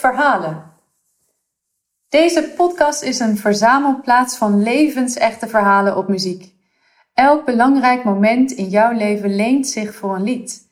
Verhalen. Deze podcast is een verzamelplaats van levensechte verhalen op muziek. Elk belangrijk moment in jouw leven leent zich voor een lied.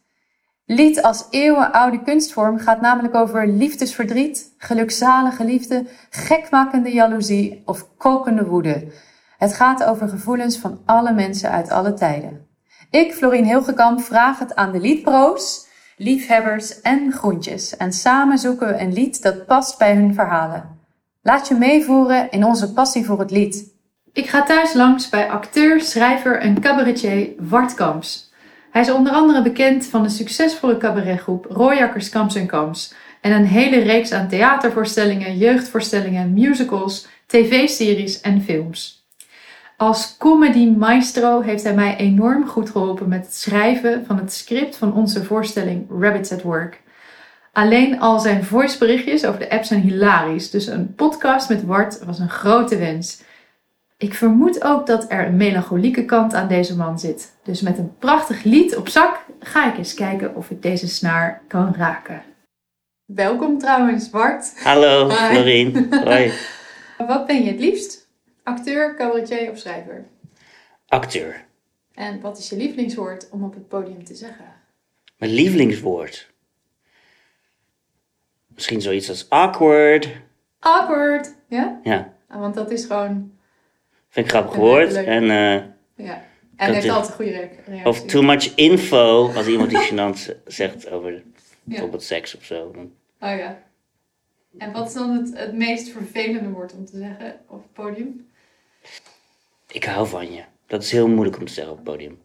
Lied als eeuwenoude kunstvorm gaat namelijk over liefdesverdriet, gelukzalige liefde, gekmakende jaloezie of kokende woede. Het gaat over gevoelens van alle mensen uit alle tijden. Ik, Florien Hilgekamp, vraag het aan de liedpro's, liefhebbers en groentjes. En samen zoeken we een lied dat past bij hun verhalen. Laat je meevoeren in onze passie voor het lied. Ik ga thuis langs bij acteur, schrijver en cabaretier Wart Kamps. Hij is onder andere bekend van de succesvolle cabaretgroep Rooijakkers Kamps en en een hele reeks aan theatervoorstellingen, jeugdvoorstellingen, musicals, tv-series en films. Als comedy maestro heeft hij mij enorm goed geholpen met het schrijven van het script van onze voorstelling Rabbits at Work. Alleen al zijn voiceberichtjes over de app zijn hilarisch, dus een podcast met Wart was een grote wens. Ik vermoed ook dat er een melancholieke kant aan deze man zit. Dus met een prachtig lied op zak ga ik eens kijken of ik deze snaar kan raken. Welkom trouwens, Wart. Hallo, Hi. Florien. Hoi. Wat ben je het liefst? Acteur, cabaretier of schrijver? Acteur. En wat is je lievelingswoord om op het podium te zeggen? Mijn lievelingswoord. Misschien zoiets als awkward. Awkward. Ja? Ja, Ah, want dat is gewoon... vind ik grappig woord. En, eh, Ja. En heeft is- altijd een goede re- reactie. of too much info, als iemand die gênant zegt over Ja. bijvoorbeeld seks of zo. Dan- Oh ja. En wat is dan het, het meest vervelende woord om te zeggen op het podium? Ik hou van je. Dat is heel moeilijk om te zeggen op het podium.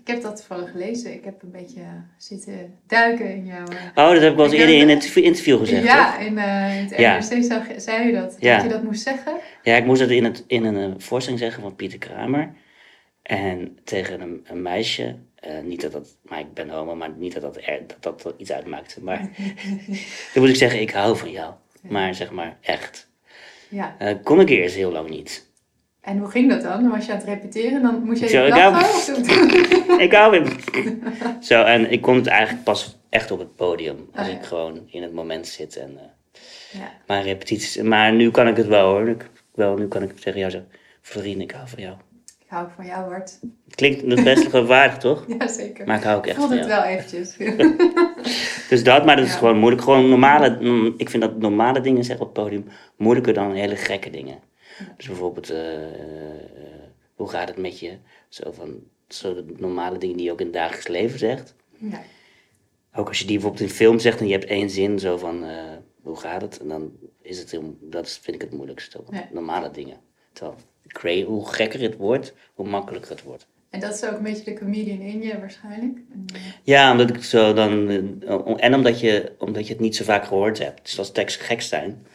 Ik heb dat toevallig gelezen. Ik heb een beetje zitten duiken in jouw... eh, Oh, dat heb ik wel eens eerder in het interview gezegd, ja, toch? in, eh, in het Ja. NRC zei je dat. Ja. Dat je dat moest zeggen. Ja, ik moest dat in, het, in een eh, voorstelling zeggen van Pieter Kramer. En tegen een, een meisje. eh, niet dat dat, maar ik ben homo, maar niet dat dat, er, dat, dat iets uitmaakte. Maar dan moest ik zeggen, ik hou van jou. Maar zeg maar, echt. Ja. Eh kon ik eerst heel lang niet. En hoe ging dat dan? Dan was je aan het repeteren. Dan moest je Zo, even ik hou- lachen? ik hou van Zo, en ik kon het eigenlijk pas echt op het podium. Als Ah, ja. ik gewoon in het moment zit. En, eh, Ja. maar repetities. Maar nu kan ik het wel hoor. Ik, wel, nu kan ik tegen jou zeggen, Florien, ik hou van jou. Ik hou van jou, Bart. Klinkt het best gewaardig, toch? Ja, zeker. Maar ik hou ook Ik echt voelde van het jou. wel eventjes. Dus dat, maar dat is Ja. gewoon moeilijk. Gewoon normale, mm, ik vind dat normale dingen zeggen op het podium moeilijker dan hele gekke dingen. Dus bijvoorbeeld, eh, eh, hoe gaat het met je? Zo van, zo de normale dingen die je ook in het dagelijks leven zegt. ja. Ook als je die bijvoorbeeld in film zegt en je hebt één zin zo van, eh, hoe gaat het? En dan is het heel, dat vind ik het moeilijkste. Ja. Normale dingen. Terwijl, hoe gekker het wordt, hoe makkelijker het wordt. En dat is ook een beetje de comedian in je waarschijnlijk. Ja, omdat ik zo dan. En omdat je, omdat je het niet zo vaak gehoord hebt. Dus als teksten gek zijn,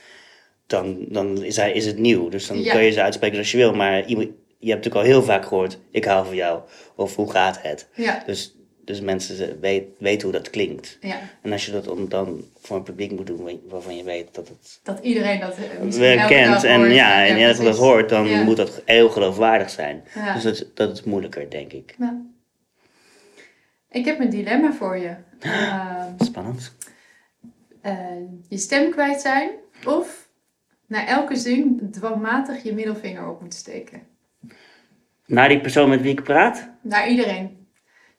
dan, dan is, hij, is het nieuw. Dus dan Ja. kun je ze uitspreken zoals je wil. Maar iemand, je hebt natuurlijk al heel vaak gehoord: ik hou van jou. Of hoe gaat het? ja. Dus, dus mensen weet, weten hoe dat klinkt. ja, En als je dat dan voor een publiek moet doen waarvan je weet dat het dat iedereen dat eh, elke kent. En hoort. ja, en als je dat hoort, dan Ja. moet dat heel geloofwaardig zijn. Ja. Dus dat, dat is moeilijker, denk ik. Ja. Ik heb een dilemma voor je. Ehm, Spannend. eh, je stem kwijt zijn of na elke zin dwangmatig je middelvinger op moeten steken. Naar die persoon met wie ik praat? Naar iedereen.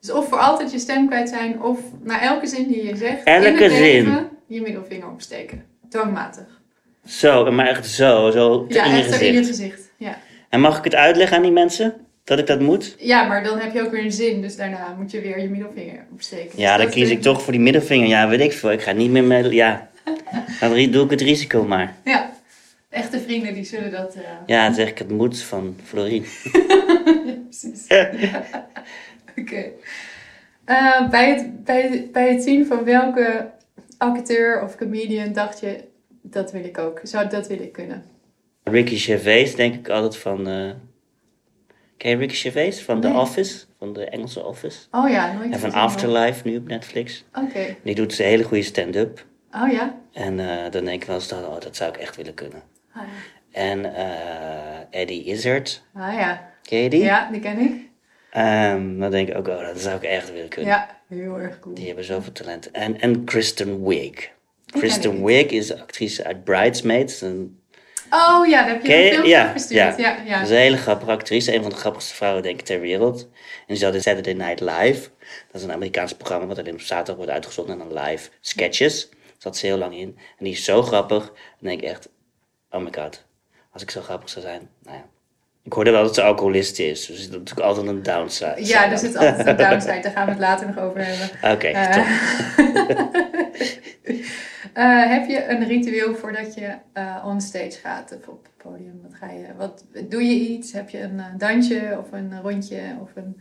Dus of voor altijd je stem kwijt zijn, of na elke zin die je zegt, Elke in het zin. leven je middelvinger opsteken. Dwangmatig. Zo, maar echt zo, zo Ja, in je echt zo in je gezicht. gezicht. Ja. En mag ik het uitleggen aan die mensen? Dat ik dat moet? ja, maar dan heb je ook weer een zin, dus daarna moet je weer je middelvinger opsteken. Ja, Dus dan dat kies ik toch voor die middelvinger. Ja, weet ik veel. Ik ga niet meer met... Ja, dan doe ik het risico maar. Ja, echte vrienden die zullen dat... eh, Ja, dan zeg ik het moet van Florien. Precies. Oké. Eh, bij, het, bij, bij het zien van welke acteur of comedian dacht je, dat wil ik ook. Zou dat wil ik kunnen? Ricky Gervais denk ik altijd van... eh Ken je Ricky Gervais? Van The. Office. Van de Engelse Office. Oh ja, nooit En van Afterlife nu op Netflix. Oké. Die doet ze hele goede stand-up. Oh ja? En dan denk ik wel eens, dat, oh, dat zou ik echt willen kunnen. Ja. En eh, Eddie Izzard. Ah ja. Ken je die? Ja, die ken ik. Ehm, dan denk ik ook, oh, dat zou ik echt willen kunnen. Ja, heel erg cool. Die hebben zoveel talent. En, en Kristen Wiig. Kristen Wiig is actrice uit Bridesmaids. Een, Oh ja, daar heb je je- een filmpje ja, gestuurd. Ja, ja. Dat is een hele grappige actrice. Een van de grappigste vrouwen, denk ik, ter wereld. En die zat in Saturday Night Live. Dat is een Amerikaans programma wat alleen op zaterdag wordt uitgezonden. En dan live sketches. Daar zat ze heel lang in. En die is zo grappig. Dan denk ik echt, oh my god. Als ik zo grappig zou zijn. Nou ja. Ik hoorde wel dat ze alcoholist is. Dus dat is natuurlijk altijd een downside. Ja, er zit altijd een downside. Daar gaan we het later nog over hebben. Oké, Eh, top. eh, heb je een ritueel voordat je eh on stage gaat of op het podium? Wat ga je, wat, doe je iets? Heb je een eh, dansje of een rondje of een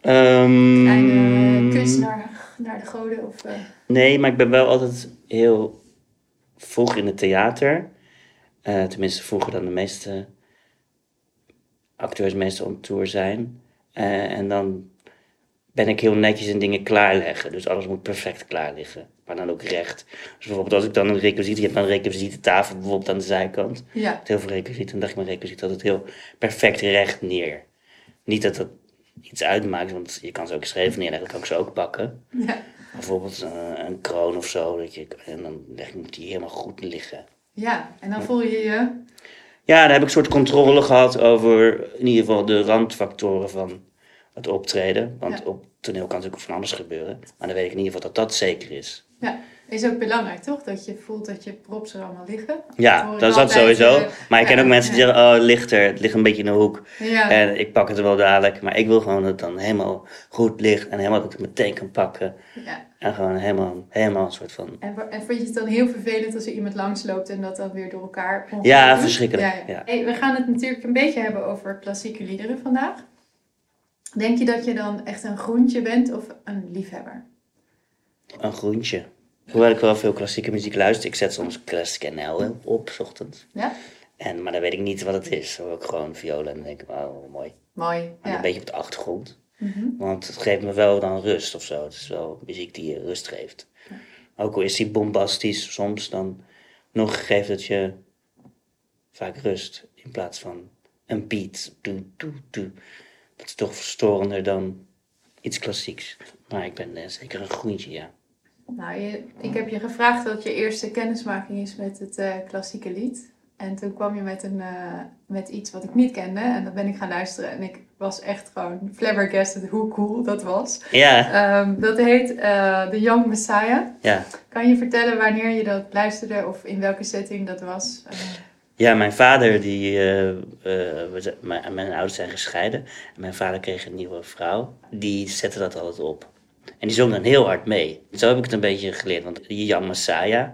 Ehm, kleine kus naar, naar de goden? Of, eh, Nee, maar ik ben wel altijd heel vroeg in het theater. Eh, tenminste, vroeger dan de meeste acteurs meestal on tour zijn. Eh, en dan ben ik heel netjes in dingen klaarleggen. Dus alles moet perfect klaar liggen. Maar dan ook recht. Dus bijvoorbeeld als ik dan een requisiet... Je hebt dan een requisietentafel bijvoorbeeld aan de zijkant. ja, Met heel veel requisieten. Dan dacht ik mijn requisiet altijd heel perfect recht neer. Niet dat dat iets uitmaakt, want je kan ze ook schrijven neerleggen. Dat kan ik ze ook pakken. ja, Bijvoorbeeld eh, een kroon of zo. Dat je, en dan leg ik die helemaal goed liggen. Ja, en dan voel je je. Ja, daar heb ik een soort controle gehad over in ieder geval de randfactoren van het optreden. Want Ja. op toneel kan natuurlijk van alles gebeuren. Maar dan weet ik in ieder geval dat dat zeker is. Ja, is ook belangrijk toch? Dat je voelt dat je props er allemaal liggen. Ja, dat is dat sowieso. eh, Maar ik ken ja, ook mensen die zeggen, oh, het ligt er. Het ligt een beetje in de hoek. Ja, En ik pak het er wel dadelijk. Maar ik wil gewoon dat het dan helemaal goed ligt. En helemaal dat ik het meteen kan pakken. ja. En gewoon helemaal, helemaal een soort van... En, en vond je het dan heel vervelend als er iemand langsloopt en dat dan weer door elkaar Ja, verschrikkelijk, ja. Hey, we gaan het natuurlijk een beetje hebben over klassieke liederen vandaag. Denk je dat je dan echt een groentje bent of een liefhebber? Een groentje. Hoewel ik wel veel klassieke muziek luister. Ik zet soms Classic NL op, s ochtends. Ja? En, maar dan weet ik niet wat het is. Dan hoor ik gewoon violen en dan denk ik, oh, mooi. Mooi. Maar Ja. een beetje op de achtergrond. Mhm. Want het geeft me wel dan rust of zo. Het is wel muziek die je rust geeft. Ook al is die bombastisch soms, dan nog geeft het je vaak rust. In plaats van een beat. Doe, doe, doe. Dat is toch verstorender dan iets klassieks. Maar ik ben eh, zeker een groentje, ja. Nou, je, ik heb je gevraagd wat je eerste kennismaking is met het eh, klassieke lied. En toen kwam je met, een, eh, met iets wat ik niet kende. En dan ben ik gaan luisteren. En ik was echt gewoon flabbergasted hoe cool dat was. Ja, Ehm, dat heet eh The Young Messiah. ja. Kan je vertellen wanneer je dat luisterde of in welke setting dat was? Ja, mijn vader, die, eh, we mijn, mijn ouders zijn gescheiden. En mijn vader kreeg een nieuwe vrouw. Die zette dat altijd op. En die zong dan heel hard mee. Zo heb ik het een beetje geleerd. Want die Young Messiah.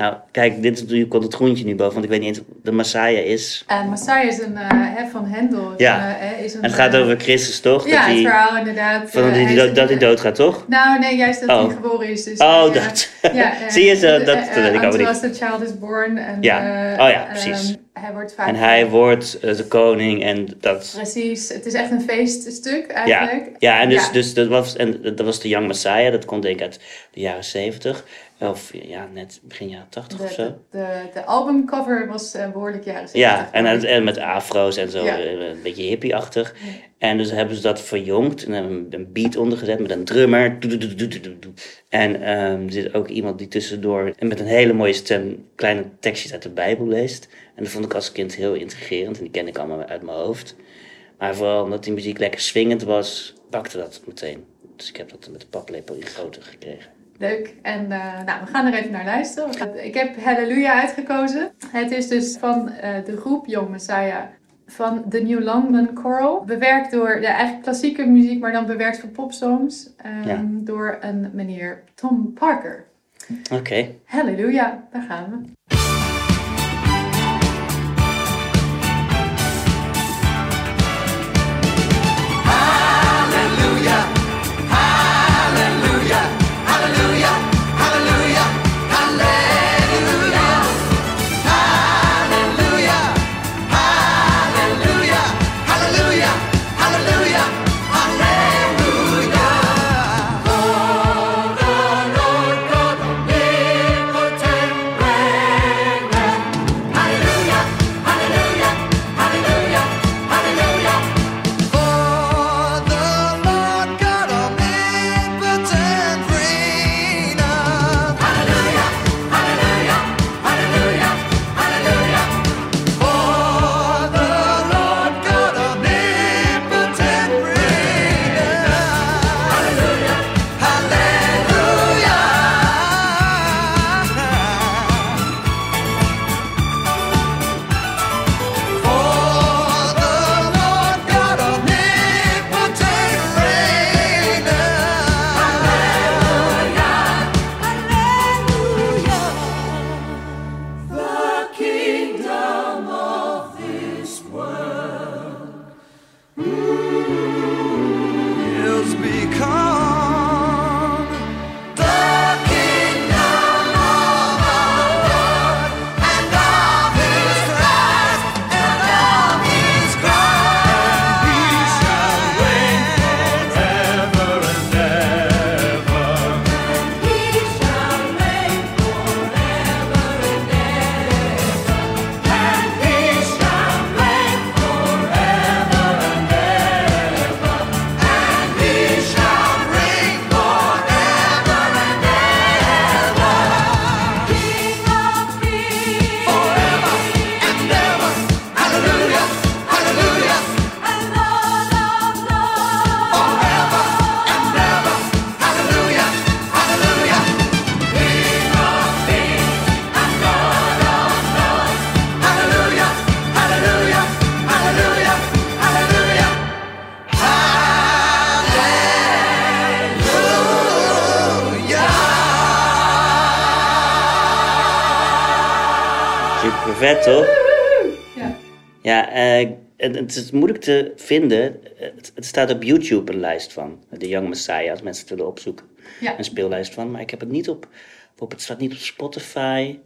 Nou, kijk, dit is, nu komt het groentje nu boven. Want ik weet niet eens, de Messiah is... en Messiah is een, eh, hè, van Hendel. Ja. Eh, is een, En het gaat eh, over Christus, toch? Ja, dat het hij, verhaal inderdaad. van eh, dat hij, dood- is- dat hij doodgaat, toch? Nou, nee, juist dat Oh. hij geboren is. Dus Oh, eh, dat. Ja, eh, Zie je, zo, dat- dat eh, weet ik eh, ook niet. Until the child is born. En, Ja. eh, Oh ja, ehm, precies. Hij wordt vaak... En hij wordt eh, de koning en dat... Precies, het is echt een feeststuk Ja, eigenlijk. ja en, dus, Ja. dus dat, was, en dat was de Young Messiah. Dat komt denk ik uit de jaren 70. Of ja, net begin jaren 80 of De, zo. de, de, de albumcover was eh, behoorlijk jaren 70. Ja, en, met afro's en zo, Ja. eh, een beetje hippie-achtig. Ja. En dus hebben ze dat verjongd en hebben een beat ondergezet met een drummer. En ehm, er zit ook iemand die tussendoor en met een hele mooie stem kleine tekstjes uit de Bijbel leest. En dat vond ik als kind heel intrigerend en die kende ik allemaal uit mijn hoofd. Maar vooral omdat die muziek lekker swingend was, pakte dat meteen. Dus ik heb dat met de paplepel in groter gekregen. Leuk. En eh, nou, we gaan er even naar luisteren. Ik heb Hallelujah uitgekozen. Het is dus van eh, de groep Young Messiah van The New London Choral. Bewerkt door de eigenlijk klassieke muziek, maar dan bewerkt voor popsongs. Ja. Door een meneer Tom Parker. Oké. Hallelujah, daar gaan we. Het, moeilijk te vinden. Het, het staat op YouTube een lijst van. De Young Messiah, als mensen het willen opzoeken. Ja. Een speellijst van. Maar ik heb het niet op, op het staat niet op Spotify.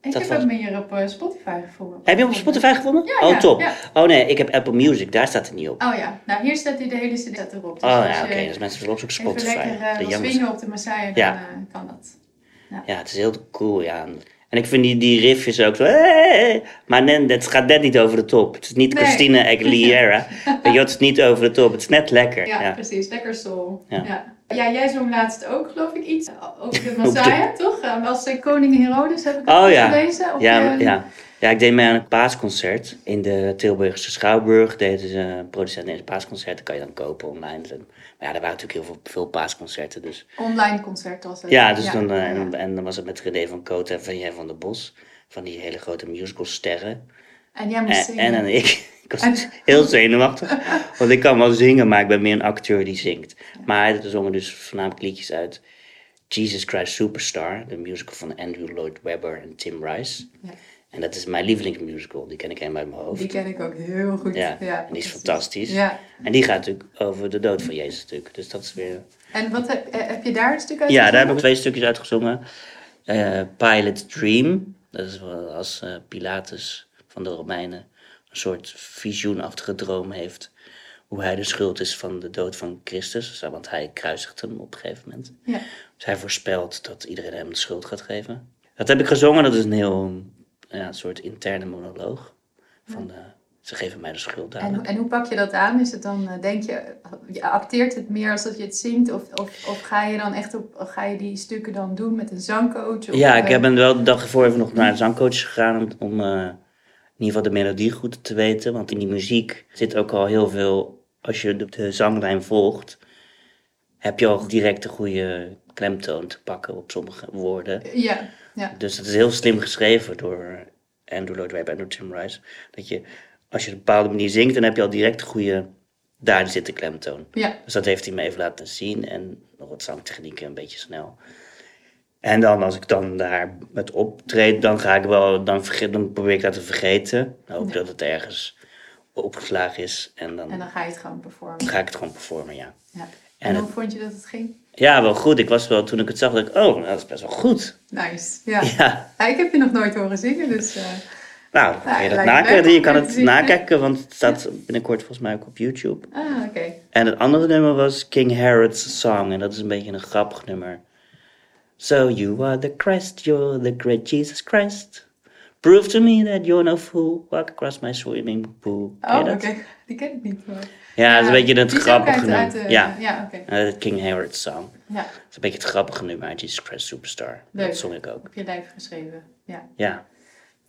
Ik Dat heb was- hem hier op eh, Spotify gevonden. Heb je hem op Spotify gevonden? Ja, oh, ja, top. ja. Oh nee, ik heb Apple Music, daar staat het niet op. Oh ja, nou hier staat hij de hele CD staat erop. Dus oh ja, oké. Dus mensen willen opzoeken even Spotify. lekker eh, de Young op de Messiah, dan Ja. eh, kan dat. Ja, het is heel cool, ja. En ik vind die, die riffjes ook zo... hey, maar net, het gaat net niet over de top. Het is niet Nee. Christina Aguilera. Weet je, wat, het is niet over de top. Het is net lekker. Ja, Ja, precies. Lekker soul. Ja. Ja. Ja. jij zong laatst ook, geloof ik, iets over de Messiah, toch? Eh, Als eh, koning Herodes heb ik Oh, ook ja. gelezen. Ja, je- ja. ja, ik deed mee aan een paasconcert. In de Tilburgse Schouwburg deden ze een producent deze paasconcerten. kan je dan kopen online. Maar ja, er waren natuurlijk heel veel, veel paasconcerten. Dus. Online concert was het. Ja, dus Dan, eh, Ja. en, en dan was het met René van Koot en van Jij van der Bos. Van die hele grote musicalsterren. En jij moest En, zingen. en, en ik. Ik was En- heel zenuwachtig. Want ik kan wel zingen, maar ik ben meer een acteur die zingt. Maar er zongen dus voornamelijk liedjes uit Jesus Christ Superstar. De musical van Andrew Lloyd Webber en Tim Rice. Ja. En dat is mijn lievelingsmusical. Die ken ik helemaal uit mijn hoofd. Die ken ik ook heel goed. Ja, Ja, en die is fantastisch. Ja. En die gaat natuurlijk over de dood van Jezus natuurlijk. Dus dat is weer... En wat heb, eh, heb je daar een stuk uit Ja, daar heb ik twee stukjes uitgezongen. Eh Pilot's Dream. Dat is wel als eh, Pilatus van de Romeinen een soort visioenachtige droom heeft. Hoe hij de schuld is van de dood van Christus. Want hij kruisigt hem op een gegeven moment. Ja. Dus hij voorspelt dat iedereen hem de schuld gaat geven. Dat heb ik gezongen. Dat is een heel ja, een soort interne monoloog. Van de, ze geven mij de schuld En, dadelijk. en hoe pak je dat aan? Is het dan, eh, denk je, je acteert het meer als dat je het zingt? Of, of, of ga je dan echt op, ga je die stukken dan doen met een zangcoach? Of, Ja, ik eh, ben wel de dag ervoor even nog naar een zangcoach gegaan om, om eh, in ieder geval de melodie goed te weten. Want in die muziek zit ook al heel veel, als je de, de zanglijn volgt, heb je al direct de goede klemtoon te pakken op sommige woorden. Ja, ja. Dus het is heel slim geschreven door Andrew Lloyd Webber en door Tim Rice. Dat je, als je op een bepaalde manier zingt, dan heb je al direct de goede, daar zit de klemtoon. ja. Dus dat heeft hij me even laten zien. En nog wat zangtechnieken, een beetje snel. En dan als ik dan daar met optreed, dan ga ik wel, dan, vergeet, dan probeer ik dat te vergeten. Dan hoop Ja. dat het ergens opgeslagen is. En dan, En dan ga je het gewoon performen. ga ik het gewoon performen, ja. Ja. En En, het- hoe vond je dat het ging? Ja, wel goed. Ik was wel, toen ik het zag, dacht ik, oh, nou, dat is best wel goed. Nice. Ja. Ja, Ja, ik heb je nog nooit horen zingen, dus... eh, nou, dan kan je dat nakijken. Je kan het nakijken, want het staat binnenkort volgens mij ook op YouTube. ah, oké. En het andere nummer was King Herod's Song. En dat is een beetje een grappig nummer. So you are the Christ, you're the great Jesus Christ. Prove to me that you're no fool. Walk across my swimming pool. Oh, oké. Die ken ik niet. Maar... Ja, dat is een beetje het grappige nummer. uit ja, Ja, oké. Eh, het King Herod's Song. Ja, Dat is een beetje het grappige nummer uit Jesus Christ Superstar. Leuk. Dat zong ik ook. op je lijf geschreven. Ja. Ja.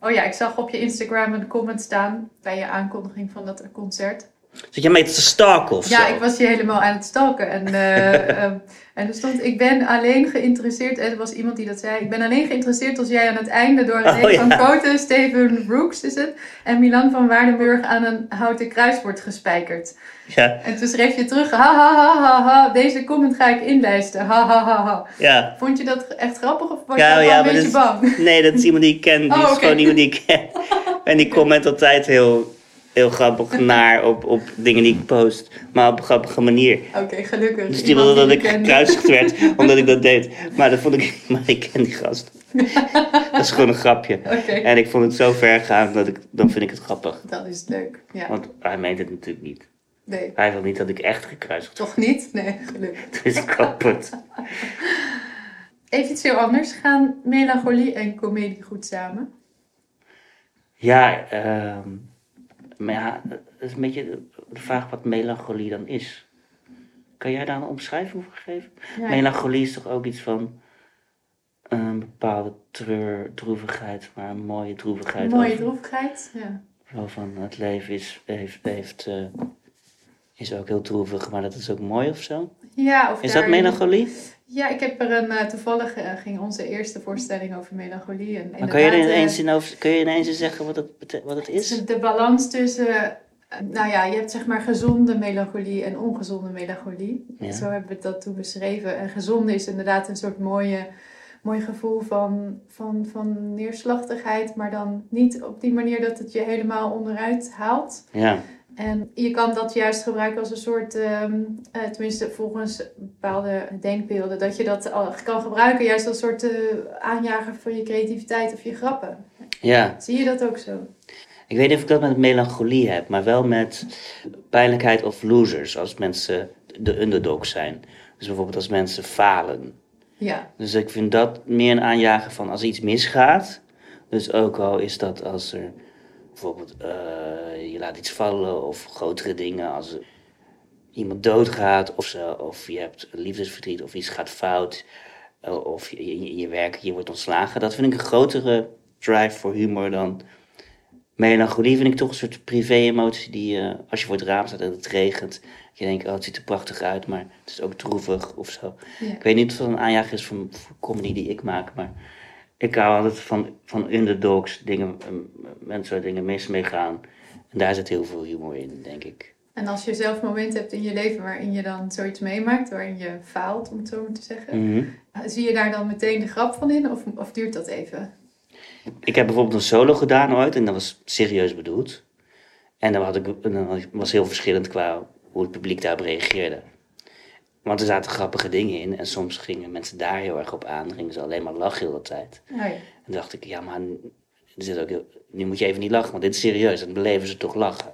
Oh ja, ik zag op je Instagram een comment staan bij je aankondiging van dat concert. Zit je mee te stalken of Ja, zo? ik was je helemaal aan het stalken. En, eh, ehm, en er stond, ik ben alleen geïnteresseerd, en er was iemand die dat zei, ik ben alleen geïnteresseerd als jij aan het einde door René Oh, ja. van Koten, Steven Brooks is het, en Milan van Waardenburg aan een houten kruis wordt gespijkerd. Ja, En toen schreef je terug, ha ha ha ha ha, deze comment ga ik inlijsten, ha ha ha ha. ja. Vond je dat echt grappig of was Ja, je wel ja, een beetje bang? Nee, dat is iemand die ik ken. Die Oh, is gewoon iemand die ik ken. En die comment altijd heel, heel grappig naar op, op dingen die ik post. Maar op een grappige manier. Oké, gelukkig. Dus die wilde dat ik gekruisigd werd, omdat ik dat deed. Maar dat vond ik, maar ik ken die gast. Dat is gewoon een grapje. En ik vond het zo ver gaan dat ik, dan vind ik het grappig. dat is leuk. Ja, Want hij meent het natuurlijk niet. nee. Hij wil niet dat ik echt gekruisigd word. Toch niet? Nee, gelukkig. Dus ik kapot. Even iets heel anders. Gaan melancholie en comedie goed samen? Ja, ehm, maar ja, het is een beetje de vraag wat melancholie dan is. Kan jij daar een omschrijving voor geven? Ja. Melancholie is toch ook iets van een bepaalde treur, droevigheid, maar een mooie droevigheid. Mooie over- droevigheid. Ja. Zo van het leven is, heeft, heeft, eh, is ook heel droevig, maar dat is ook mooi of zo. Ja, of Is dat melancholie? Ja, ik heb er een, eh, toevallig eh, ging onze eerste voorstelling over melancholie. En Maar kan je er inderdaad, eh, ineens, in over, kun je ineens eens zeggen wat het, wat het is? de balans tussen, nou ja, je hebt zeg maar gezonde melancholie en ongezonde melancholie. Ja. Zo hebben we dat toen beschreven. En gezonde is inderdaad een soort mooie, mooi gevoel van, van, van neerslachtigheid, maar dan niet op die manier dat het je helemaal onderuit haalt. Ja. En je kan dat juist gebruiken als een soort, ehm, eh, tenminste volgens bepaalde denkbeelden, dat je dat kan gebruiken juist als een soort eh, aanjager voor je creativiteit of je grappen. ja. Zie je dat ook zo? Ik weet niet of ik dat met melancholie heb, maar wel met pijnlijkheid of losers. Als mensen de underdogs zijn. Dus bijvoorbeeld als mensen falen. Ja, Dus ik vind dat meer een aanjager van als iets misgaat. Dus ook al is dat als er bijvoorbeeld eh, je laat iets vallen of grotere dingen. Als iemand doodgaat of, zo, of je hebt een liefdesverdriet of iets gaat fout. eh, Of je, je, je werk, je wordt ontslagen. Dat vind ik een grotere drive voor humor dan melancholie. Vind ik toch een soort privé-emotie die eh, als je voor het raam staat en het regent. Je denkt, oh het ziet er prachtig uit, maar het is ook droevig of zo. ja. Ik weet niet of dat een aanjager is voor comedy die ik maak, maar ik hou altijd van, van underdogs, dingen, mensen waar dingen mis mee gaan. En daar zit heel veel humor in, denk ik. En als je zelf momenten hebt in je leven waarin je dan zoiets meemaakt, waarin je faalt, om het zo maar te zeggen, Mhm. zie je daar dan meteen de grap van in of, of duurt dat even? Ik heb bijvoorbeeld een solo gedaan ooit en dat was serieus bedoeld. En dan, had ik, dan was heel verschillend qua hoe het publiek daarop reageerde. Want er zaten grappige dingen in en soms gingen mensen daar heel erg op aan. Gingen ze alleen maar lachen de hele tijd. Oh ja. En toen dacht ik, ja, maar zit ook heel, nu moet je even niet lachen, want dit is serieus. En dan beleven ze toch lachen.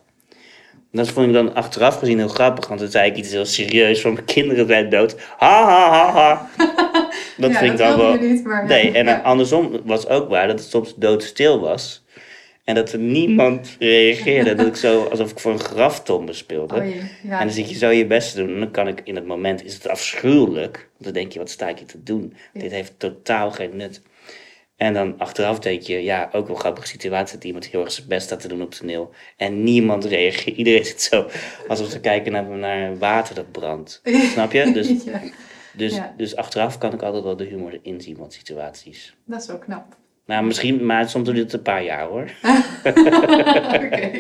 En dat vond ik dan achteraf gezien heel grappig, want dan zei ik iets heel serieus van mijn kinderen zijn dood. Ha ha ha ha. Dat Ja, vind ik dan wel. niet, maar. Nee, en Ja. andersom was ook waar dat het soms doodstil was. En dat er niemand reageerde. dat ik zo alsof ik voor een graftombe speelde. Oh ja. En dan zit je zo je best te doen. En dan kan ik in het moment, is het afschuwelijk. Want dan denk je, wat sta ik hier te doen? Ja. Dit heeft totaal geen nut. En dan achteraf denk je, ja, ook wel een grappige situatie dat iemand heel erg zijn best staat te doen op toneel. En niemand reageert. Iedereen zit zo alsof ze kijken naar, naar water dat brandt. Snap je? Dus, ja, dus, dus achteraf kan ik altijd wel de humor erin zien van situaties. dat is wel knap. Nou, misschien, maar soms duurt het een paar jaar hoor. Oké.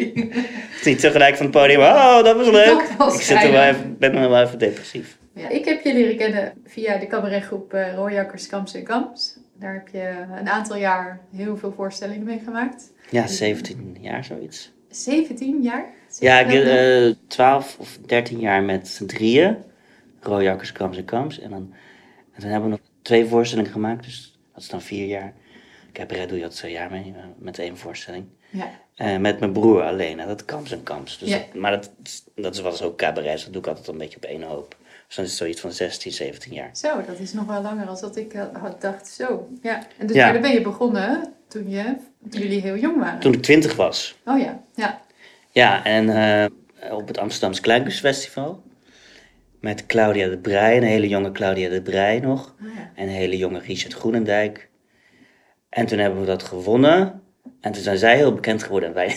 Het is niet tegelijk van het podium, oh, dat was leuk. Dat was ik zit er wel even, ben er wel even depressief. Ja, ik heb je leren kennen via de cabaretgroep eh Rooijakkers, Kamps en Kamps. Daar heb je een aantal jaar heel veel voorstellingen mee gemaakt. Ja, 17 jaar zoiets. 17 jaar? Ja, ik nou? eh 12 of 13 jaar met z'n drieën. Rooijakkers, Kamps en Kamps. En, dan, en toen hebben we nog twee voorstellingen gemaakt, dus dat is dan vier jaar. Cabaret doe je dat twee jaar mee, eh, met één voorstelling. Ja. Eh, met mijn broer alleen, en dat Kamps en Kamps. Dus Ja. dat- maar dat, dat was ook cabaret, dus dat doe ik altijd een beetje op één hoop. Dus dan is het zoiets van 16, 17 jaar. Zo, dat is nog wel langer dan dat ik eh, had dacht. Zo, ja. En dus Ja. dan ben je begonnen toen, je, toen jullie heel jong waren. Toen ik 20 was. Oh ja, ja. Ja, en op het Amsterdamse Kleinkunstfestival. Met Claudia de Brij, een hele jonge Claudia de Brij nog. Oh, ja. En een hele jonge Richard Groenendijk. En toen hebben we dat gewonnen. En toen zijn zij heel bekend geworden. En wij...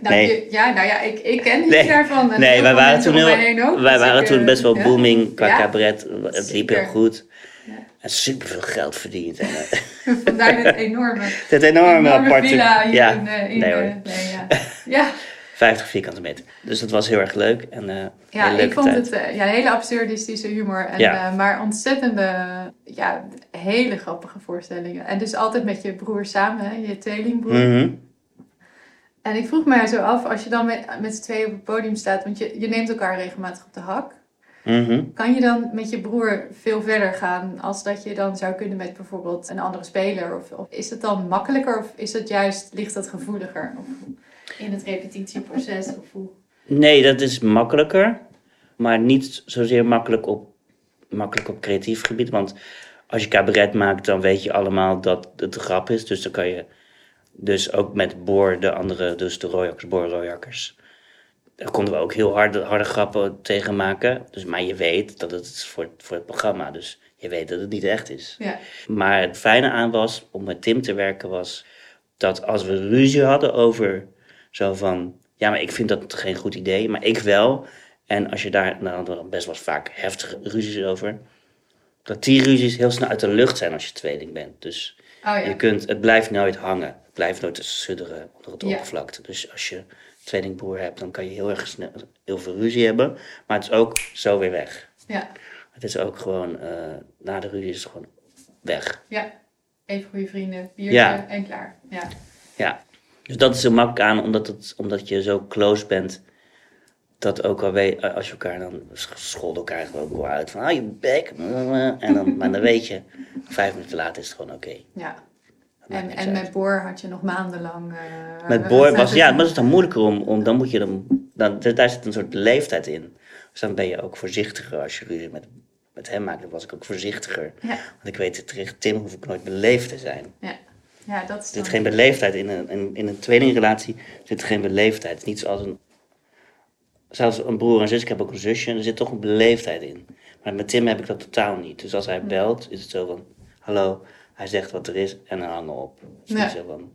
Nou, Nee. je- ja, nou ja, ik, ik ken Nee. daarvan. En nee, heel wij veel waren toen, heel, wij waren ik, toen eh, best wel ja. booming qua Ja. cabaret. Het liep heel goed. Ja. En superveel geld verdiend. En, eh, Vandaar dit enorme, het enorme aparte... villa hier ja, in, eh, in nee eh, hoor. nee, ja. ja. 50 vierkante meter. Dus dat was heel erg leuk. En, eh Ja, ik vond tijd. het eh, ja, hele absurdistische humor. En, Ja. eh, maar ontzettende, ja, hele grappige voorstellingen. En dus altijd met je broer samen, hè, je tweelingbroer. Mhm. En ik vroeg mij zo af, als je dan met, met z'n tweeën op het podium staat, want je, je neemt elkaar regelmatig op de hak. Mhm. Kan je dan met je broer veel verder gaan als dat je dan zou kunnen met bijvoorbeeld een andere speler? Of, of is het dan makkelijker of is het juist, ligt dat gevoeliger? Of in het repetitieproces? Of hoe? Nee, dat is makkelijker. Maar niet zozeer makkelijk op, makkelijk op creatief gebied. Want als je cabaret maakt, dan weet je allemaal dat het een grap is. Dus dan kan je... Dus ook met Boor, de andere, dus de Royakkers, Boor Royakkers. Daar konden we ook heel harde, harde grappen tegen maken. Dus, maar je weet dat het is voor, voor het programma. Dus je weet dat het niet echt is. Ja, Maar het fijne aan was, om met Tim te werken, was dat als we ruzie hadden over zo van, ja, maar ik vind dat geen goed idee, maar ik wel. En als je daar, nou, dan best wel vaak heftige ruzies over. Dat die ruzies heel snel uit de lucht zijn als je tweeling bent. Dus oh ja. je kunt, het blijft nooit hangen. Het blijft nooit te sudderen onder het Ja. oppervlakte. Dus als je tweelingbroer hebt, dan kan je heel erg snel heel veel ruzie hebben. Maar het is ook zo weer weg. ja. Het is ook gewoon, eh, na de ruzie is het gewoon weg. Ja, even goede vrienden, biertje Ja. en klaar. Ja. Ja, dus dat is er makkelijk aan, omdat, het, omdat je zo close bent. Dat ook al weet, als je elkaar dan schold elkaar gewoon wel uit van, ah je bek. En dan, maar dan weet je, vijf minuten later is het gewoon oké. ja. En, en met Boor had je nog maandenlang... eh, Met Boor was, ja, maar het is dan moeilijker om, om dan moet je hem, dan, daar zit een soort leeftijd in. Dus dan ben je ook voorzichtiger als je ruzie met, met hem maakt. Dan was ik ook voorzichtiger. Ja, Want ik weet, tegen Tim hoef ik nooit beleefd te zijn. ja. Ja, dat is Er zit geen beleefdheid in een, in, in een tweelingrelatie. zit er geen beleefdheid. Het is niet zoals een. Zelfs een broer en zus, ik heb ook een zusje, er zit toch een beleefdheid in. Maar met Tim heb ik dat totaal niet. Dus als hij belt, is het zo van: Hallo, hij zegt wat er is en dan hangen we op. Dus Ja. niet zo van: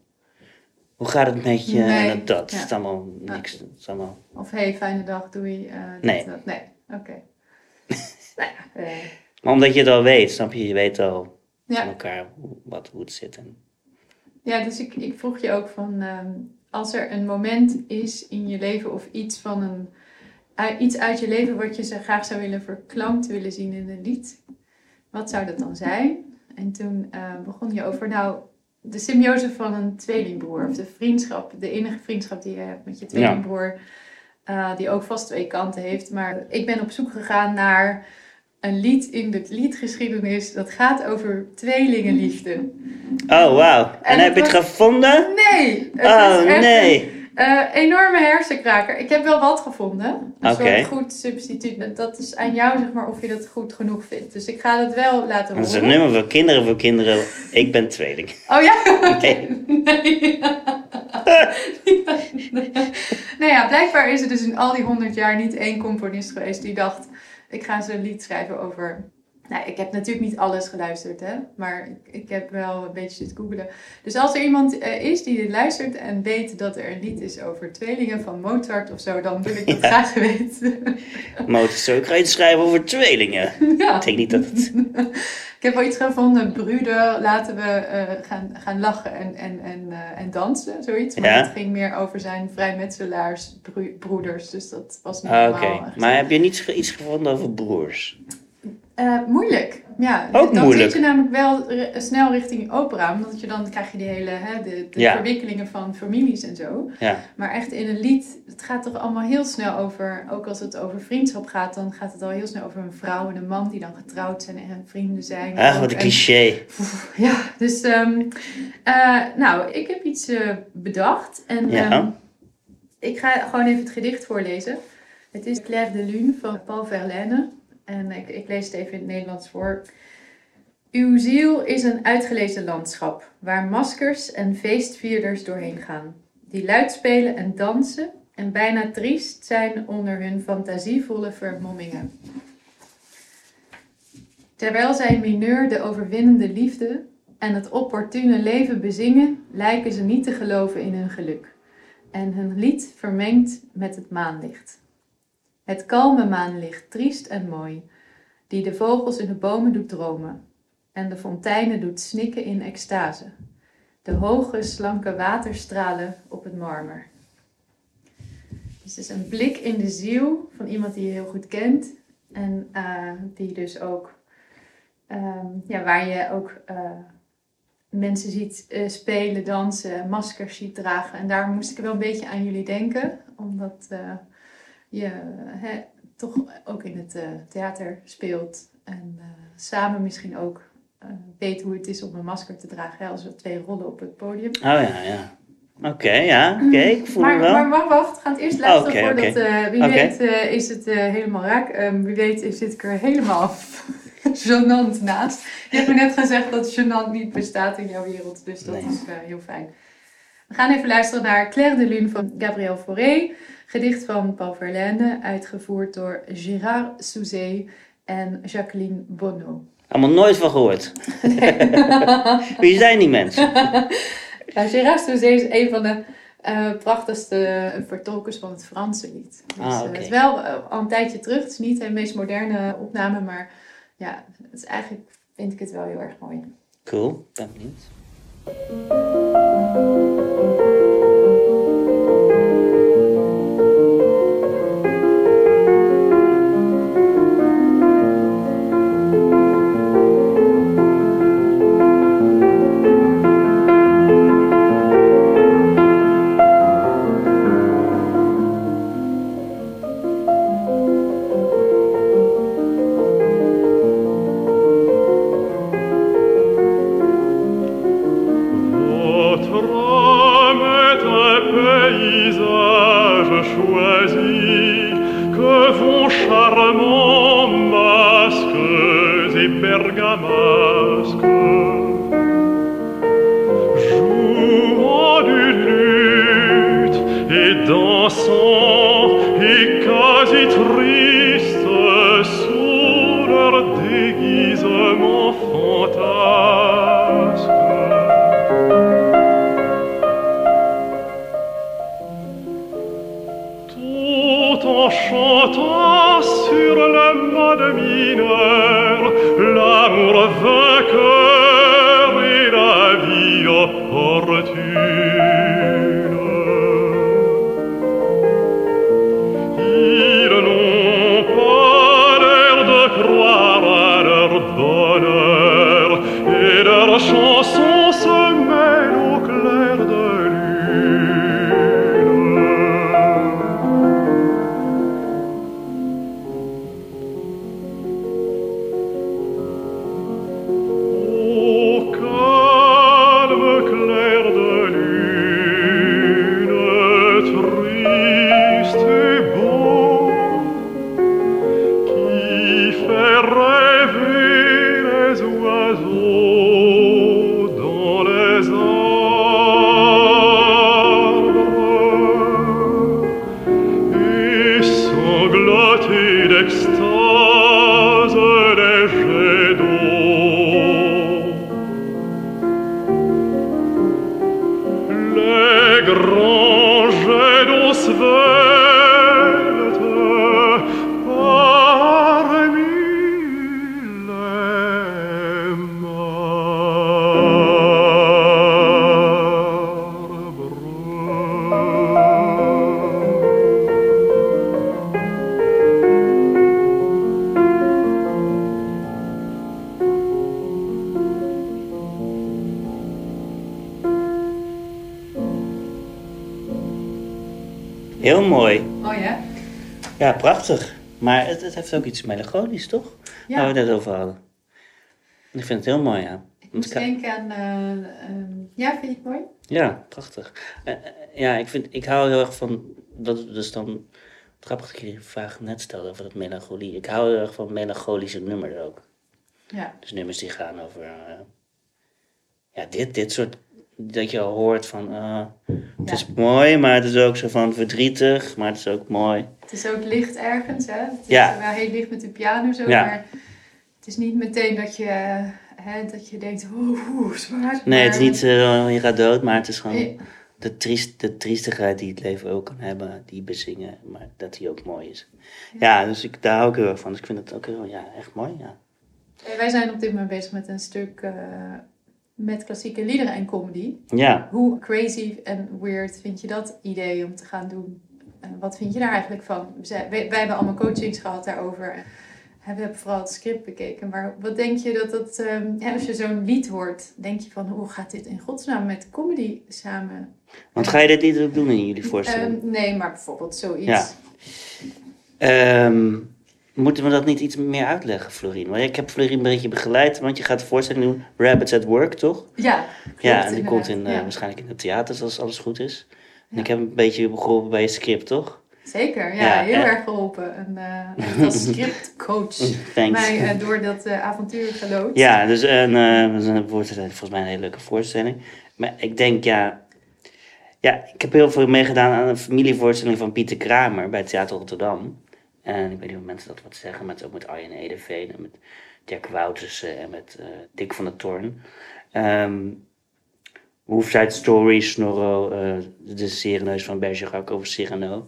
Hoe gaat het met je? Nee, En dat, dat ja. is allemaal niks. Het is allemaal... Of hey, fijne dag, doei. eh, Nee. dat. Nee, oké. nou ja, eh, Maar omdat je het al weet, snap je? Je weet al van elkaar hoe, wat, hoe het zit. En, Ja, dus ik, ik vroeg je ook van ehm, als er een moment is in je leven of iets van een uit- iets uit je leven wat je zo graag zou willen verklankt willen zien in een lied, wat zou dat dan zijn? En toen eh, begon je over nou de symbiose van een tweelingbroer of de vriendschap, de enige vriendschap die je hebt met je tweelingbroer, eh, die ook vast twee kanten heeft. Maar ik ben op zoek gegaan naar een lied in de liedgeschiedenis dat gaat over tweelingenliefde. Oh, wauw. En, heb je het was- gevonden? Nee! Het Oh, is nee. een eh, enorme hersenkraker. Ik heb wel wat gevonden. Een Oké. soort goed substituut. Dat is aan jou, zeg maar, of je dat goed genoeg vindt. Dus ik ga het wel laten Dat is horen. een nummer voor kinderen voor kinderen. Ik ben tweeling. Oh ja? Nee. Nee. nou ja, blijkbaar is er dus in al die honderd jaar niet één componist geweest die dacht... Ik ga zo'n lied schrijven over... Nou, ik heb natuurlijk niet alles geluisterd, hè. Maar ik, ik heb wel een beetje zitten googelen. Dus als er iemand eh, is die dit luistert en weet dat er een lied is over tweelingen van Mozart of zo... Dan wil ik dat Ja. graag weten. Mozart, zo, ik ga schrijven over tweelingen. ja. Ik denk niet dat het... Ik heb wel iets gevonden, Bruder, laten we eh, gaan, gaan lachen en, en, en, eh, en dansen, zoiets. Maar Ja. het ging meer over zijn vrijmetselaarsbroeders, dus dat was niet Ah, Oké, helemaal... echt- maar heb je niet ge- iets gevonden over broers? Eh, moeilijk, ja. Ook dan moeilijk. zit je namelijk wel snel richting opera, omdat je dan krijg je die hele, hè, de, de Ja. verwikkelingen van families en zo. Ja, Maar echt in een lied, het gaat toch allemaal heel snel over, ook als het over vriendschap gaat, dan gaat het al heel snel over een vrouw en een man die dan getrouwd zijn en vrienden zijn. ah, wat een En- cliché. Ja, dus ehm, eh, nou, ik heb iets eh, bedacht en Ja. ehm, ik ga gewoon even het gedicht voorlezen. Het is Claire de Lune van Paul Verlaine en ik, ik lees het even in het Nederlands voor. Uw ziel is een uitgelezen landschap waar maskers en feestvierders doorheen gaan, die luid spelen en dansen en bijna triest zijn onder hun fantasievolle vermommingen. Terwijl zij mineur de overwinnende liefde en het opportune leven bezingen, lijken ze niet te geloven in hun geluk. En hun lied vermengt met het maanlicht. Het kalme maanlicht, triest en mooi, die de vogels in de bomen doet dromen en de fonteinen doet snikken in extase. De hoge, slanke waterstralen op het marmer. Dus het is een blik in de ziel van iemand die je heel goed kent en eh, die dus ook Ehm, ja, waar je ook eh, mensen ziet eh, spelen, dansen, maskers ziet dragen. En daar moest ik wel een beetje aan jullie denken, omdat je hè, toch ook in het eh, theater speelt en eh, samen misschien ook eh, weet hoe het is om een masker te dragen hè, als er twee rollen op het podium. Oh ja, ja. Oké, ja, oké, ik voel Maar, me wel. maar wacht, wacht, we het eerst luisteren Oké, voordat, wie weet is het helemaal raak. Wie weet is- zit ik er helemaal gênant naast. Je hebt me net gezegd dat gênant niet bestaat in jouw wereld, dus dat Nee. is heel fijn. We gaan even luisteren naar Claire de Lune van Gabriel Fauré, gedicht van Paul Verlaine, uitgevoerd door Gérard Souzet en Jacqueline Bonneau. Allemaal nooit van gehoord. Wie zijn die mensen? Ja, Gérard Souzet is een van de eh, prachtigste vertolkers van het Franse lied. Dus, Ah, eh, het is wel eh, al een tijdje terug. Het is niet de meest moderne opname, maar ja, het is eigenlijk vind ik het wel heel erg mooi. Cool, ben benieuwd. thank you en chantant sur le mode mineur, l'amour vainqueur et la vie opportune. Heel prachtig. Maar het, het heeft ook iets melancholisch, toch? Ja. Waar we het net over hadden. Ik vind het heel mooi, ja. Ik moest ik- denken aan... eh, ehm, ja, vind je het mooi? Ja, prachtig. Eh, eh, ja, ik, vind, ik hou heel erg van. Dat is dus dan. Grappig dat je die vraag net stelde over dat melancholie. Ik hou heel erg van melancholische nummers ook. Ja. Dus nummers die gaan over. ja, dit, dit soort. Dat je al hoort van. eh, het Ja. is mooi, maar het is ook zo van verdrietig, maar het is ook mooi. Het is ook licht ergens, hè? Het is Ja. wel heel licht met de piano zo, Ja. maar het is niet meteen dat je, hè, dat je denkt, oeh, oeh, zwaar. Nee, het is niet eh, je gaat dood, maar het is gewoon. Nee. De, triest, de triestigheid die het leven ook kan hebben, die bezingen, maar dat die ook mooi is. Ja, dus ik, daar hou ik heel erg van. Dus ik vind het ook heel, ja, echt mooi, ja. Wij zijn op dit moment bezig met een stuk eh, met klassieke liederen en comedy. Ja, Hoe crazy en weird vind je dat idee om te gaan doen? En wat vind je daar eigenlijk van? Zij- Wij, wij hebben allemaal coachings gehad daarover. We hebben vooral het script bekeken. Maar wat denk je dat dat... ehm, ja, als je zo'n lied hoort, denk je van... Hoe gaat dit in godsnaam met comedy samen? want ga je dit niet ook doen in jullie voorstelling? Ehm, nee, maar bijvoorbeeld zoiets. Ja. Ehm, moeten we dat niet iets meer uitleggen, Florien? Want ik heb Florien een beetje begeleid, want je gaat de voorstelling doen, Rabbits at Work, toch? Ja, klopt, ja, en die komt in, eh, Ja. waarschijnlijk in het theater, als alles goed is. En Ja. ik heb een beetje geholpen bij je script, toch? Zeker, ja, Ja, heel erg geholpen. En, eh, echt als scriptcoach Thanks. mij eh, door dat avontuur gelood. Ja, dus een- wordt het volgens mij een hele leuke voorstelling. Maar ik denk, ja... Ja, ik heb heel veel meegedaan aan een familievoorstelling van Pieter Kramer bij Theater Rotterdam. En ik weet niet of mensen dat wat zeggen, maar het is ook met Arjen Edeveen en met Dirk Woutersen en met eh, Dick van der Toorn. Ehm Hoefside Story, Snorro, eh, de Sereneus van Bergerac over Cyrano.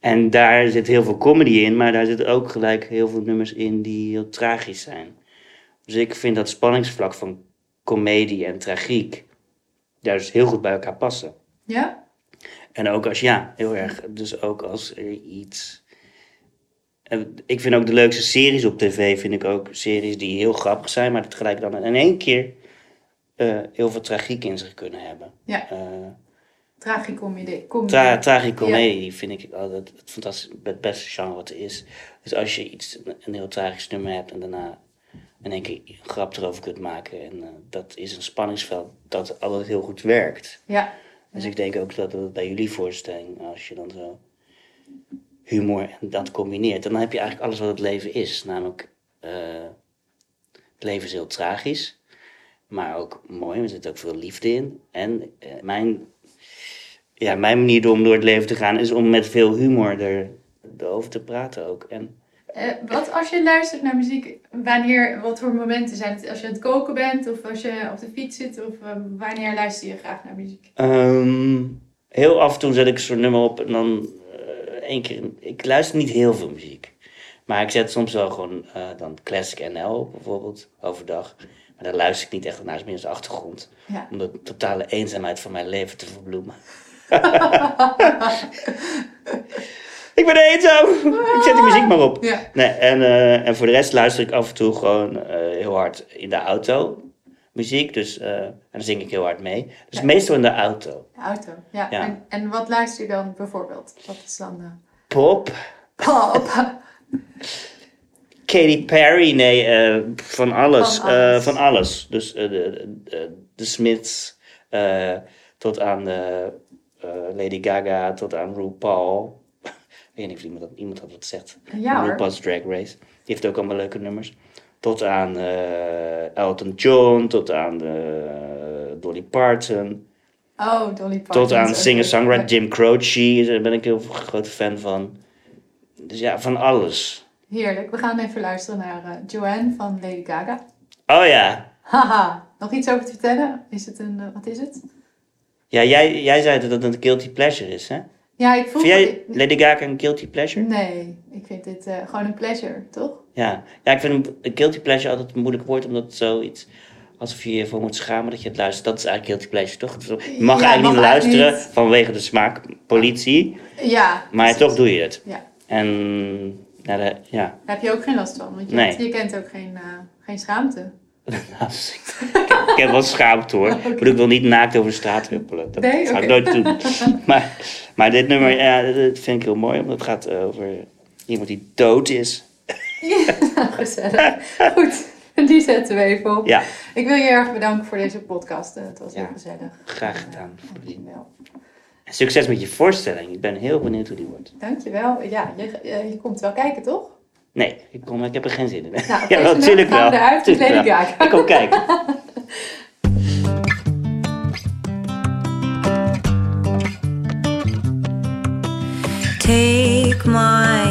En daar zit heel veel comedy in, maar daar zitten ook gelijk heel veel nummers in die heel tragisch zijn. Dus ik vind dat spanningsvlak van comedie en tragiek juist heel goed bij elkaar passen. Ja? En ook als, ja, heel erg. Dus ook als er iets. En ik vind ook de leukste series op tv, vind ik ook series die heel grappig zijn, maar dat gelijk dan in één keer eh, heel veel tragiek in zich kunnen hebben. Ja. Eh, Tragicomedie. Tra tragicomedie die vind ik altijd het, fantastisch, het beste genre wat er is. Dus als je iets, een heel tragisch nummer hebt en daarna in één keer een grap erover kunt maken. En eh, dat is een spanningsveld dat altijd heel goed werkt. Ja. Dus ik denk ook dat het bij jullie voorstelling, als je dan zo humor en dat combineert, dan heb je eigenlijk alles wat het leven is. Namelijk, eh, het leven is heel tragisch, maar ook mooi. Er zit ook veel liefde in. En eh, mijn, ja, mijn manier om door het leven te gaan is om met veel humor er, erover te praten ook. En Eh, wat als je luistert naar muziek, wanneer, wat voor momenten zijn het? Als je aan het koken bent of als je op de fiets zit of eh, wanneer luister je graag naar muziek? Ehm, heel af en toe zet ik zo'n nummer op en dan één keer. Ik luister niet heel veel muziek. Maar ik zet soms wel gewoon eh, dan Classic NL op, bijvoorbeeld, overdag. Maar daar luister ik niet echt naar, is meer als achtergrond. Ja. Om de totale eenzaamheid van mijn leven te verbloemen. ik ben eenzaam! ik zet die muziek maar op. Ja. Nee, en, eh, en voor de rest luister ik af en toe gewoon eh, heel hard in de auto muziek. Dus, eh, en dan zing ik heel hard mee. Dus Ja. meestal in de auto. De auto. Ja. Ja. En, en wat luister je dan bijvoorbeeld? Wat is dan de Pop. pop? Katy Perry, nee, eh, van alles. Van alles. van alles. Dus eh, de, de, de Smiths eh, tot aan eh, eh, Lady Gaga, tot aan RuPaul. ik weet niet of iemand, iemand dat wat zegt. Ja. RuPaul's Drag Race. Die heeft ook allemaal leuke nummers. Tot aan eh, Elton John, tot aan eh, Dolly Parton. Oh, Dolly Parton. Tot aan singer-songwriter. Jim Croce, daar ben ik heel grote fan van. Dus ja, van alles. Heerlijk. We gaan even luisteren naar eh, Joanne van Lady Gaga. Oh ja, Haha. Nog iets over te vertellen? Is het een... wat is het? Ja, jij, jij zei dat het een guilty pleasure is, hè? Ja, ik voel... Vind jij Lady Gaga een guilty pleasure? Nee, ik vind dit eh, gewoon een pleasure, toch? Ja. ja, ik vind een, guilty pleasure altijd een moeilijk woord, omdat het zoiets... Alsof je je ervoor moet schamen dat je het luistert. Dat is eigenlijk guilty pleasure, toch? Je mag Ja, eigenlijk niet mag luisteren niet. vanwege de smaak, politie. Ja. Maar precies. toch doe je het. Ja. En nou, de, ja. Daar heb je ook geen last van, want je, Nee. hebt- je kent ook geen, eh, geen schaamte. Nou, ik, heb wel schaamte hoor. Ik bedoel, ik wil niet naakt over de straat huppelen. Dat Nee? zou ik nooit doen. maar, maar dit nummer, ja, dat vind ik heel mooi. Omdat het gaat over iemand die dood is. Ja, gezellig. Goed, die zetten we even op. Ja, Ik wil je erg bedanken voor deze podcast. eh, Het was heel gezellig. graag gedaan. Dankjewel. En Succes met je voorstelling. Ik ben heel benieuwd hoe die wordt. Dankjewel. Ja, je, eh, je komt wel kijken, toch? Nee, ik, kom, ik heb er geen zin in. Nou, oké, ja, wel, natuurlijk wel. we eruit wel. Gaga. Ik kom kijken. Take my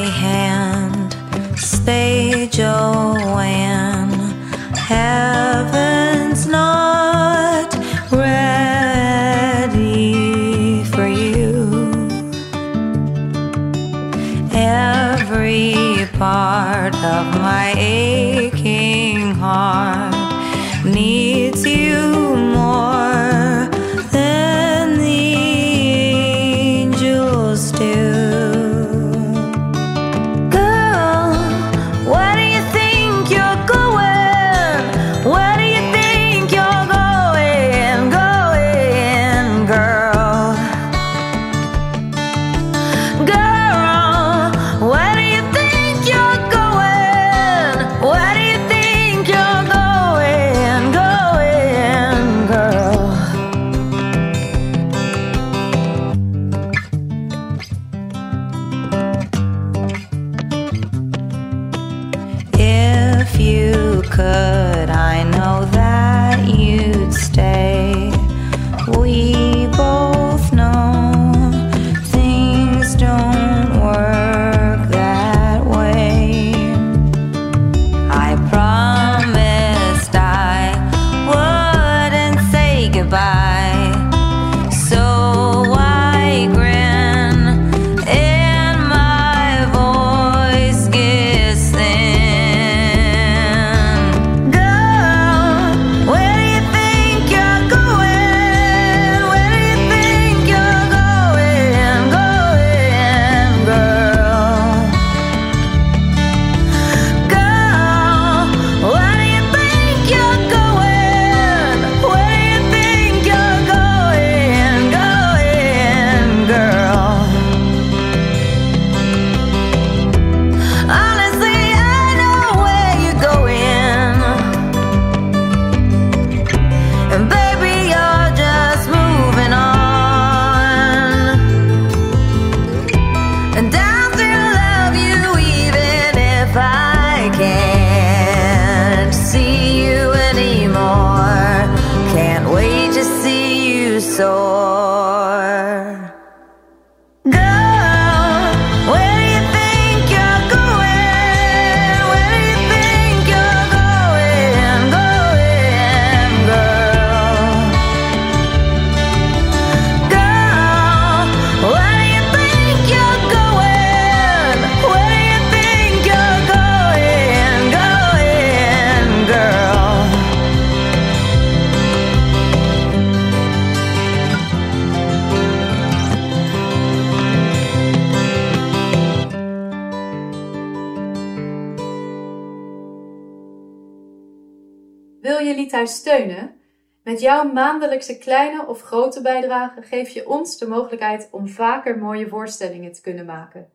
Steunen? Met jouw maandelijkse kleine of grote bijdrage geef je ons de mogelijkheid om vaker mooie voorstellingen te kunnen maken.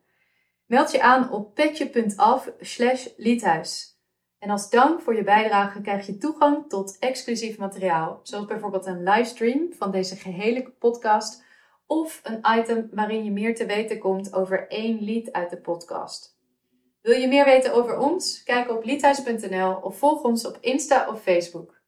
Meld je aan op petje.af slash liedhuis. En als dank voor je bijdrage krijg je toegang tot exclusief materiaal, zoals bijvoorbeeld een livestream van deze gehele podcast of een item waarin je meer te weten komt over één lied uit de podcast. Wil je meer weten over ons? Kijk op liedhuis.nl of volg ons op Insta of Facebook.